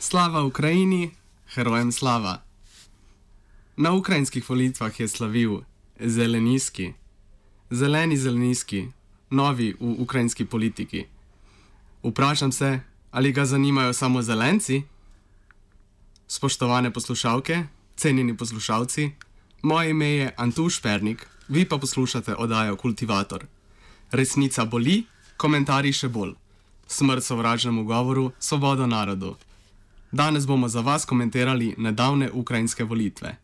Slava Ukrajini, herojem slava. Na ukrajinskih volitvah je slavil zeleniski, zeleni zeleniski, novi v ukrajinski politiki. Vprašam se, ali ga zanimajo samo zelenci? Spoštovane poslušalke, cenjeni poslušalci, moje ime je Antuš Pernik, vi pa poslušate oddajo Kultivator. Resnica boli, komentarji še bolj. Smrt sovražnemu govoru, svoboda narodu. Danes bomo za vas komentirali nedavne ukrajinske volitve.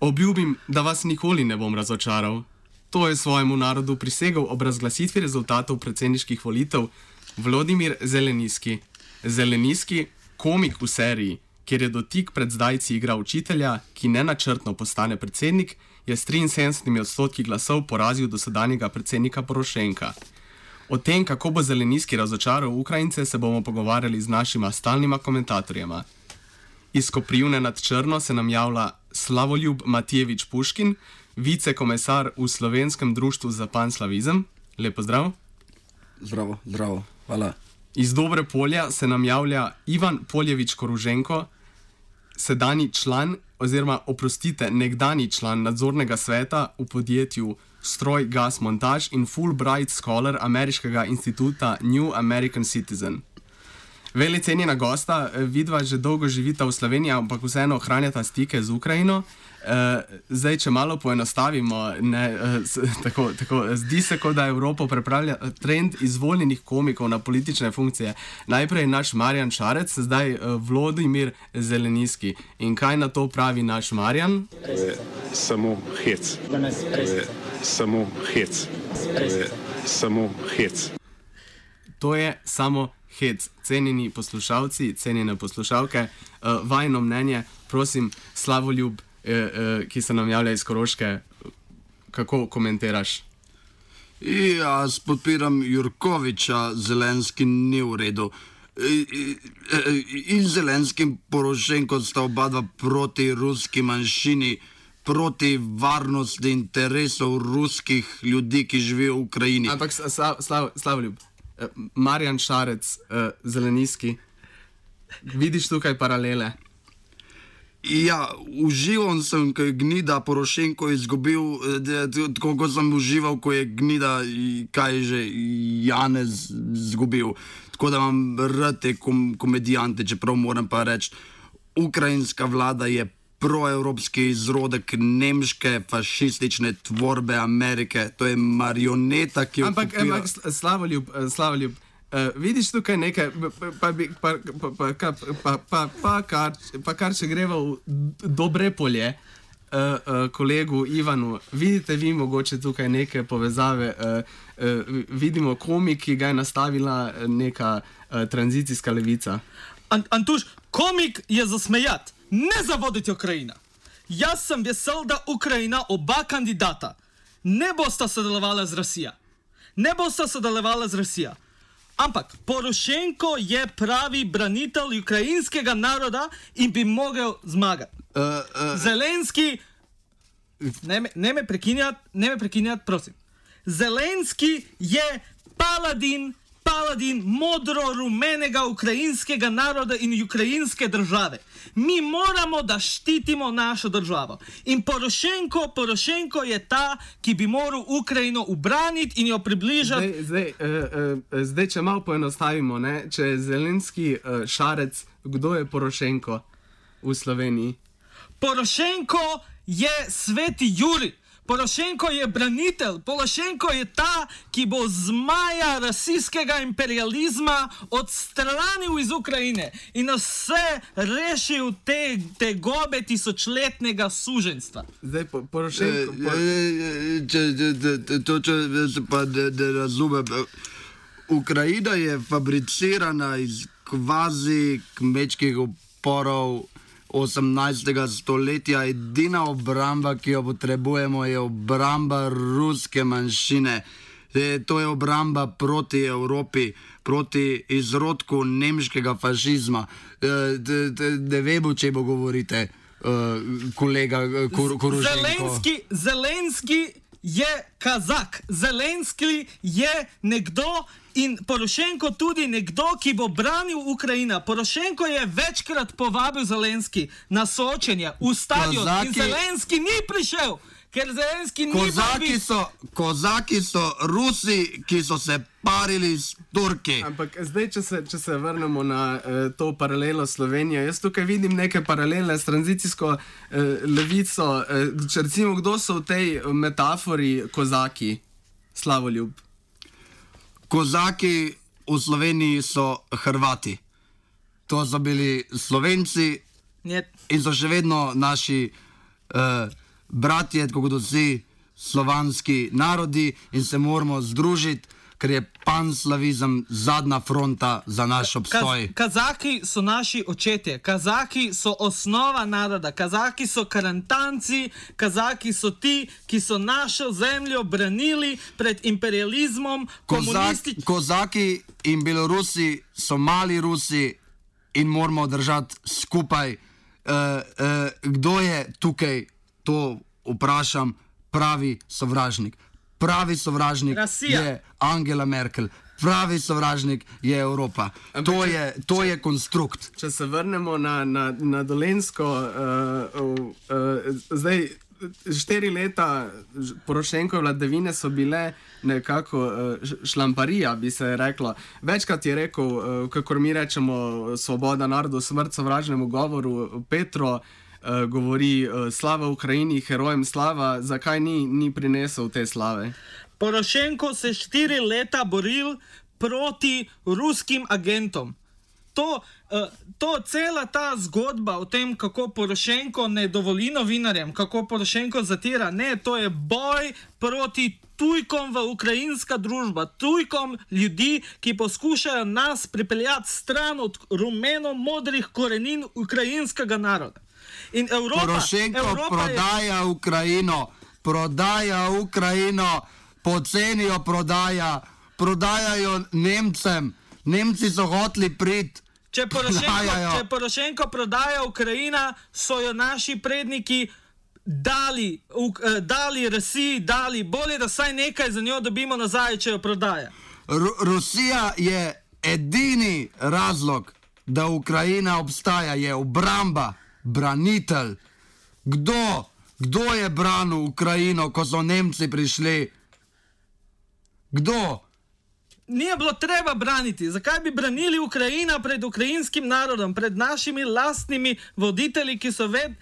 Obljubim, da vas nikoli ne bom razočaral. To je svojemu narodu prisegel ob razglasitvi rezultatov predsedniških volitev Vladimir Zeleniski. Zeleniski, komik v seriji, kjer je dotik pred zdajci igra učitelja, ki nenačrtno postane predsednik, je s 73 odstotki glasov porazil dosedanjega predsednika Porošenka. O tem, kako bo Zeleniski razočaral Ukrajince, se bomo pogovarjali z našima stalnima komentatorjema. Iz Koprivne nad Črno se nam javlja Slavoljub Matijevič Puškin, vicekomesar v Slovenskem društvu za panslavizem. Lepo zdrav. Zdravo, zdravo, hvala. Iz Dobre polja se nam javlja Ivan Poljevič Koruženko, sedajni član, oziroma oprostite, nekdani član nadzornega sveta v podjetju Stroj Gas Montage in Fulbright Scholar ameriškega instituta New American Citizen. Veli cenjena gosta, vidva že dolgo živita v Sloveniji, ampak vseeno ohranjata stike z Ukrajino. Uh, zdaj, če malo poenostavimo, ne, uh, s, tako, tako, zdi se, kot da Evropa prepravlja trend izvoljenih komikov na politične funkcije. Najprej naš Marjan Šarec, zdaj uh, Vladimir Zeleniski. In kaj na to pravi naš Marjan? Samo hec. To je samo hec. To je samo hec. To je samo hec. Cenjeni poslušalci, cenjene poslušalke, uh, vajno mnenje, prosim, slavoljub ki se nam javlja iz Koroške, kako komentiraš? Jaz podpiram Jurkoviča, Zelenski ni v redu. In Zelenski in Porošenko sta oba dva proti ruski manjšini, proti varnosti interesov ruskih ljudi, ki živijo v Ukrajini. Ampak, Slavljub, slav, Marjan Šarec, Zeleniski, vidiš tukaj paralele? Ja, užival sem, ko je gnida Porošenko izgubil, tako kot sem užival, ko je gnida, kaj že Janez izgubil. Tako da imam rade kom komedijante, čeprav moram pa reči, ukrajinska vlada je proevropski izrodek nemške fašistične tvorbe Amerike, to je marioneta, ki jo. Ampak, ampak slavoljub, slavoljub. Uh, vidiš tukaj nekaj, pa, pa, pa, pa, pa, pa, pa, pa, pa, kar, pa kar če greva v dobre polje, uh, uh, kolegu Ivanu, vidite vi mogoče tukaj neke povezave, uh, uh, vidimo komik, ki ga je nastavila neka uh, tranzicijska levica. Ant, Antuš, komik je zasmejat, ne zavoditi Ukrajina. Jaz sem vesel, da Ukrajina, oba kandidata, ne bosta sodelovala z Rusijo. Ne bosta sodelovala z Rusijo. Ampak Porošenko je pravi branitelj ukrajinskega naroda in bi mogel zmagati. Uh, uh, Zelenski, ne me, ne me prekinjati, ne me prekinjati, prosim. Zelenski je paladin paladin modro-rumenega ukrajinskega naroda in ukrajinske države. Mi moramo, da ščitimo našo državo. In Porošenko, Porošenko je ta, ki bi moral Ukrajino ubraniti in jo približati. Zdaj, zdaj, uh, uh, zdaj če malo poenostavimo, ne? če je zelenski uh, šarec, kdo je Porošenko v Sloveniji? Porošenko je sveti Juri. Porošenko je branitelj, Porošenko je ta, ki bo zmaja rasijskega imperializma odstranil iz Ukrajine in vse rešil te, te gobe tisočletnega suženstva. Zdaj, po, Porošenko. Eh, eh, Če, če, če, to, če pa ne, ne razumem. Ukrajina je fabricirana iz kvazi kmečkih oporov 18. stoletja. Edina obramba, ki jo potrebujemo, je obramba ruske manjšine. E, To je obramba proti Evropi, proti izrodku nemškega fašizma. E, Ne vemo, če bo govorite, e, kolega e, Kor- Koroženko. Zelenski, Zelenski je kazak, Zelenski je nekdo in Porošenko tudi nekdo, ki bo branil Ukrajino. Porošenko je večkrat povabil Zelenski na soočenje v stadion in Kozaki- Zelenski ni prišel. Ker Zelenski ni Kozaki vabil- so, kozaki so Rusi, ki so se parili s Turki. Ampak zdaj, če se, če se vrnemo na uh, to paralelo s Slovenijo, jaz tukaj vidim neke paralele s tranzicijsko uh, levico. Uh, če recimo, kdo so v tej metafori kozaki, slavoljub? Kozaki v Sloveniji so Hrvati. To so bili Slovenci Njet. in so še vedno naši uh, bratje, kot vsi slovanski narodi, in se moramo združiti, ker je panslavizem zadnja fronta za naš obstoj. Kaz, kazaki so naši očetje, kazaki so osnova naroda, kazaki so karantanci, kazaki so ti, ki so našo zemljo branili pred imperializmom, Kozak, komunističnim. kozaki in Belorusi so mali Rusi in moramo držati skupaj. Uh, uh, kdo je tukaj, to vprašam, pravi sovražnik? Pravi sovražnik Rasija. je Angela Merkel, pravi sovražnik je Evropa. To je, to je konstrukt. Če se vrnemo na, na, na Dolensko, uh, uh, uh, zdaj štiri leta Porošenkove vladavine so bile nekako uh, šlamparija, bi se reklo. Večkrat je rekel, uh, kako mi rečemo, svoboda narodu, smrt sovražnemu govoru, Petro. Uh, govori uh, slava Ukrajini, herojem slava, zakaj ni, ni prinesel te slave? Porošenko se štiri leta boril proti ruskim agentom. To, uh, to cela ta zgodba o tem, kako Porošenko ne dovoli novinarjem, kako Porošenko zatira, ne, to je boj proti tujkom v ukrajinska družba, tujkom ljudi, ki poskušajo nas pripeljati stran od rumeno-modrih korenin ukrajinskega naroda. In Evropa, Porošenko Evropa je, prodaja Ukrajino, prodaja Ukrajino, poceni jo prodaja, prodajajo Nemcem. Nemci so hoteli priti. Če Porošenko, Prodajajo. če Porošenko prodaja Ukrajina, so jo naši predniki dali, uk, eh, dali Rusiji, dali bolje, da vsaj nekaj za njo dobimo nazaj, če jo prodaja. Ru Rusija je edini razlog, da Ukrajina obstaja, je obramba, branitelj. Kdo, kdo je branil Ukrajino, ko so Nemci prišli? Kdo? Ni bilo treba braniti. Zakaj bi branili Ukrajino pred ukrajinskim narodom, pred našimi lastnimi voditelji, ki so ved.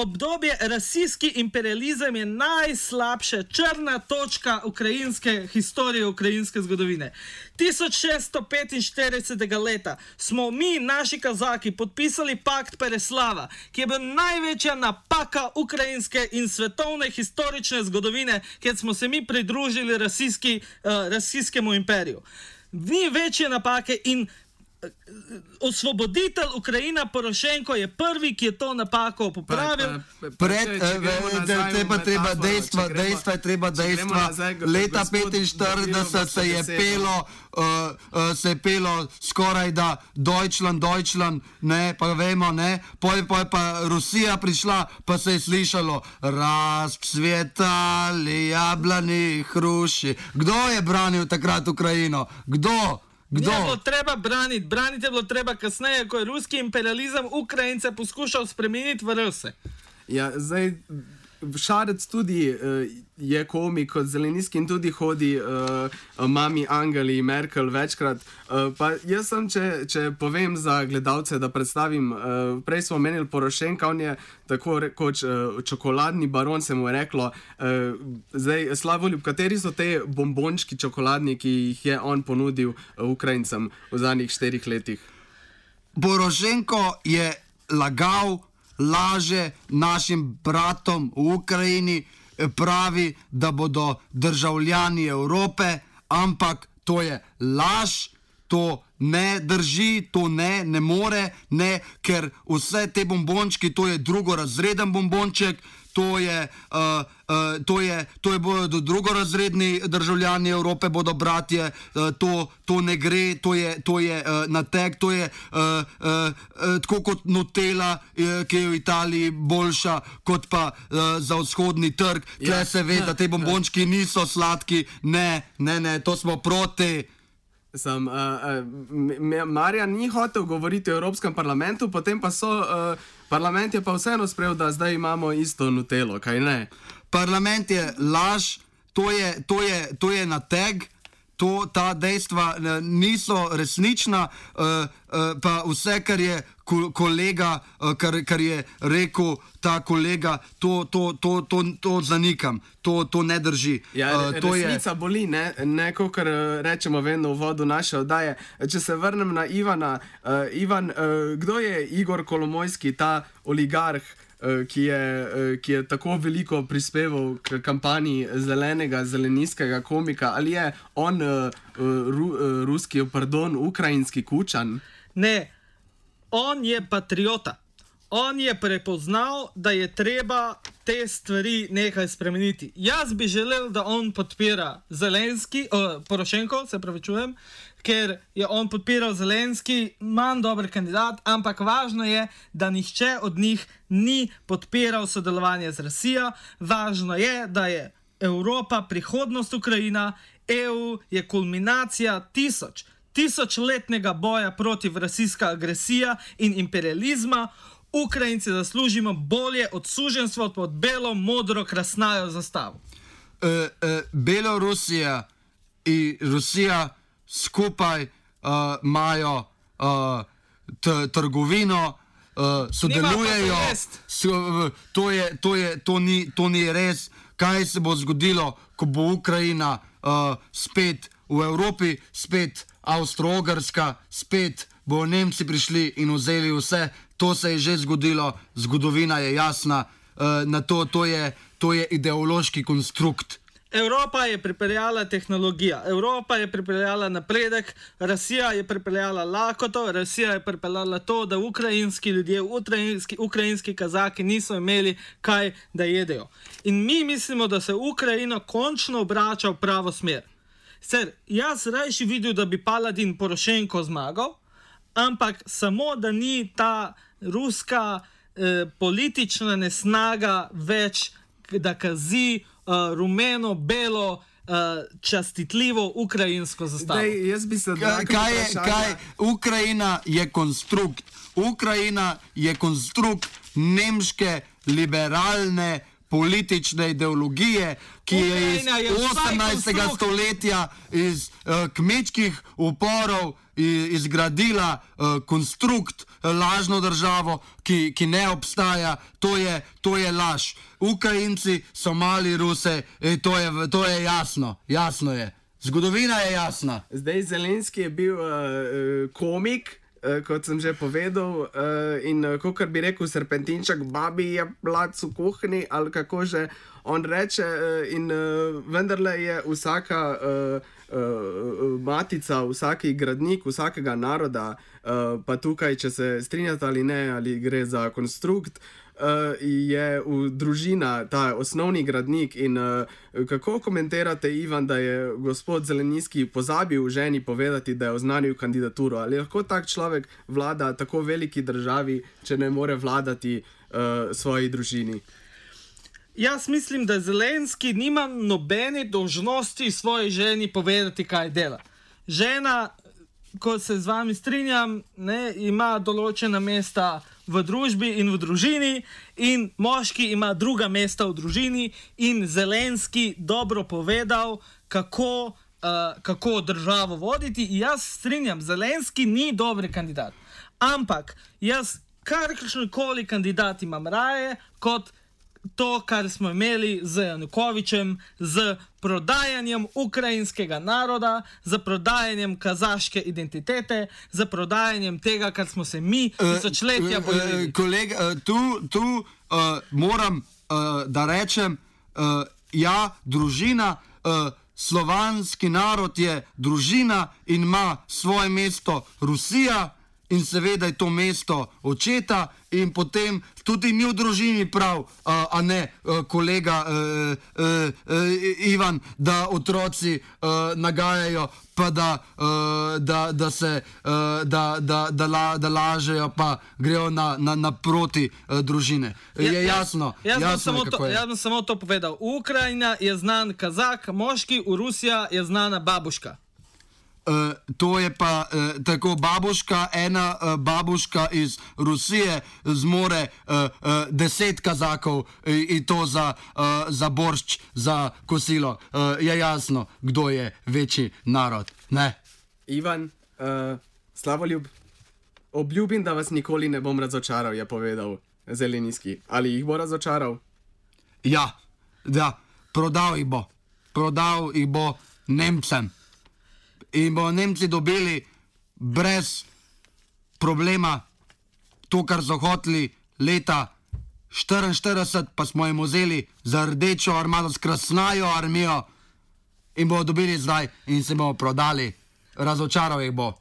Obdobje rasijski imperializem je najslabša črna točka ukrajinske historije, ukrajinske zgodovine. 1645. leta smo mi, naši kazaki, podpisali pakt Pereslava, ki je bil največja napaka ukrajinske in svetovne historične zgodovine, kjer smo se mi pridružili rasijski, uh, rasijskemu imperiju. Ni večje napake in osvoboditelj Ukrajina Porošenko je prvi, ki je to napako popravil. Pred, eh, da je pa treba dejstva, dejstva je treba dejstva. Leta 45 se je pelo, uh, uh, se je pelo skoraj da Deutschland, Deutschland, ne, pa vemo, ne, poj pa je pa Rusija prišla, pa se je slišalo razcvetali jablani hruši. Kdo je branil takrat Ukrajino? Kdo? Kdo? Ni bilo treba braniti, braniti je bilo treba kasneje, ko je ruski imperializem Ukrajince poskušal spremeniti v Ruse. Ja, zdaj, Šarec tudi uh, je komik, kot zeleniski in tudi hodi uh, mami Angeli Merkel večkrat. Uh, pa jaz sem, če, če povem za gledalce, da predstavim, uh, prej smo omenili Porošenka, on je tako rekoč uh, čokoladni baron, se mu je reklo. Uh, zdaj, Slavoljub, kateri so te bombončki čokoladni, ki jih je on ponudil Ukrajincem v zadnjih štirih letih? Porošenko je lagal, laže našim bratom v Ukrajini, pravi, da bodo državljani Evrope, ampak to je laž, to ne drži, to ne, ne more, ne, ker vse te bombončki, to je drugorazreden bombonček. To je, uh, uh, to je, to je bodo drugorazredni državljani Evrope, bodo bratje, uh, to, to ne gre, to je, to je uh, nateg, to je uh, uh, uh, tako kot Nutella, uh, ki je v Italiji boljša kot pa uh, za vzhodni trg. Tle Ja. se ve, da te bombončki niso sladki, ne, ne, ne, to smo proti. Sem, uh, uh, Marjan ni hotel govoriti o Evropskem parlamentu, potem pa so, uh, parlament je pa vseeno sprejel, da zdaj imamo isto nutelo, kaj ne? Parlament je laž, to je, to je, to je nateg. To, ta dejstva eh, niso resnična, uh, uh, pa vse, kar je ko, kolega, uh, kar, kar je rekel ta kolega, to, to, to, to, to zanikam, to, to ne drži. Ja, Uh, to je- resnica boli, ne, ne kot rečemo vedno v vodu naše oddaje. Če se vrnem na Ivana, uh, Ivan, uh, kdo je Igor Kolomojski, ta oligarh? Eh, Ki je, eh, ki je tako veliko prispeval k kampanji zelenega, zeleniskega komika, ali je on, uh, ru, uh, ruski, pardon, ukrajinski kučan? Ne, on je patriota. On je prepoznal, da je treba te stvari nekaj spremeniti. Jaz bi želel, da on podpira Zelenski, uh, Porošenko, se pravi, čujem, ker je on podpiral Zelenski, manj dober kandidat, ampak važno je, da nihče od njih ni podpiral sodelovanje z Rusijo. Važno je, da je Evropa prihodnost Ukrajina, EU je kulminacija tisoč tisočletnega boja proti rasijska agresija in imperializma, Ukrajinci zaslužimo bolje od suženstva pod belo, modro, krasnajo zastavo. uh, uh, Belorusija in Rusija skupaj uh, imajo uh, t- trgovino, uh, sodelujejo. So, uh, to, je, to, je, to, ni, to ni res. Kaj se bo zgodilo, ko bo Ukrajina uh, spet v Evropi, spet Avstralska, spet bo Nemci prišli in vzeli vse. To se je že zgodilo, zgodovina je jasna. Uh, na to, to, je, to je ideološki konstrukt. Evropa je pripeljala tehnologijo, Evropa je pripeljala napredek, Rusija je pripeljala lakoto, Rusija je pripeljala to, da ukrajinski ljudje, ukrajinski, ukrajinski kazaki niso imeli kaj da jedejo. In mi mislimo, da se Ukrajina končno obrača v pravo smer. Ser, jaz rajši videl, da bi Paladin Porošenko zmagal, ampak samo da ni ta ruska eh, politična nesnaga več, da kazi eh, rumeno, belo, eh, častitljivo ukrajinsko zastavo. Zdaj, jaz bi se Kaj, kaj je, kaj, Ukrajina je konstrukt. Ukrajina je konstrukt nemške liberalne politične ideologije, ki je iz Ukrajina je vsaj 18. konstrukt. stoletja iz uh, kmečkih uporov izgradila uh, konstrukt, eh, lažno državo, ki, ki ne obstaja. To je, to je laž. Ukrajinci so mali Ruse, in to je, to je jasno. Jasno je. Zgodovina je jasna. Zdaj, Zelenski je bil uh, uh, komik. Uh, kot sem že povedal, uh, in uh, kot bi rekel, serpentinček, babi je plac v kuhinji, ali kako že on reče, uh, in uh, vendarle je vsaka uh, uh, matica, vsaki gradnik vsakega naroda, uh, pa tukaj, če se strinjate ali ne, ali gre za konstrukt. Uh, je v družina ta osnovni gradnik. In, uh, kako komentirate, Ivan, da je gospod Zelenski pozabil ženi povedati, da je oznanil kandidaturo? Ali lahko tak človek vlada tako veliki državi, če ne more vladati uh, svoji družini? Jaz mislim, da Zelenski nima nobene dožnosti svoji ženi povedati, kaj dela. Žena, ko se z vami strinjam, ne, ima določena mesta v družbi in v družini, in moški ima druga mesta v družini, in Zelenski dobro povedal, kako, uh, kako državo voditi. Jaz strinjam, Zelenski ni dober kandidat. Ampak jaz kakršen koli kandidat imam raje kot to, kar smo imeli z Janukovičem, z prodajanjem ukrajinskega naroda, z prodajanjem kazaške identitete, z prodajanjem tega, kar smo se mi tisočletja bojili. Kolega, tu, tu uh, moram uh, da rečem, uh, ja, družina. Uh, Slovanski narod je družina in ima svoje mesto Rusija, in seveda je to mesto očeta, in potem tudi mi v družini prav, a, a ne a, kolega a, a, a, Ivan, da otroci a, nagajajo, pa da, a, da, da se a, da, da, da, la, da lažejo, pa grejo na, na, naproti a, družine. Je jasno, Jaz bom jasno samo, je, to, je. jaz bom samo to povedal. Ukrajina je znan kazak, moški, Rusija je znana babuška. Uh, to je pa uh, tako babuška, ena uh, babuška iz Rusije zmore uh, uh, deset kazakov in, in to za, uh, za boršč, za kosilo. Uh, je jasno, kdo je večji narod. Ne? Ivan, uh, slavoljub, obljubim, da vas nikoli ne bom razočaral, je povedal Zelenski. Ali jih bo razočaral? Ja, da, prodal jih bo, prodal jih bo Nemcem. In bo Nemci dobili brez problema to, kar so hoteli leta 1944, pa smo jim vzeli za rdečo armado, skrasnajo armijo in bodo dobili zdaj in se bomo prodali. Razočaral jih bo.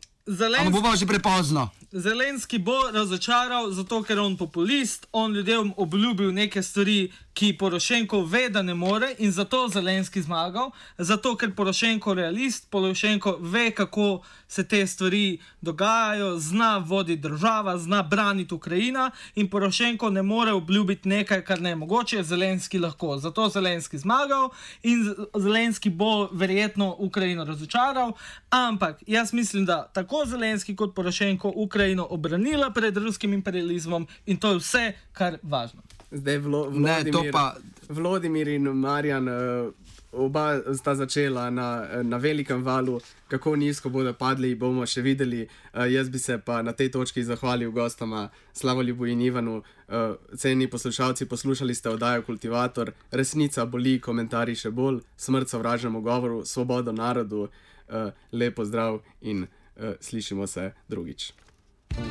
Ampak bo pa že prepozno. Zelenski bo razočaral, zato ker je on populist, on ljudem obljubil neke stvari, ki Porošenko ve, da ne more, in zato Zelenski zmagal, zato ker Porošenko je realist, Porošenko ve, kako se te stvari dogajajo, zna voditi država, zna braniti Ukrajina, in Porošenko ne more obljubiti nekaj, kar ne je mogoče, Zelenski lahko. Zato Zelenski zmagal in Zelenski bo verjetno Ukrajino razočaral, ampak jaz mislim, da tako Zelenski kot Porošenko Ukrajino obranila pred ruskim imperializmom in to je vse, kar je važno. Zdaj Vlo, Ne, Vladimir, to pa- Vladimir in Marjan, uh, oba sta začela na, na velikem valu, kako nizko bodo padli, bomo še videli. Uh, jaz bi se pa na tej točki zahvalil gostoma Slavoljubu in Ivanu. Uh, ceni poslušalci, poslušali ste oddajo Kultivator, resnica boli, komentarji še bolj, smrt sovražnemu govoru, svobodo narodu, uh, lepo zdrav in uh, slišimo se drugič. うん。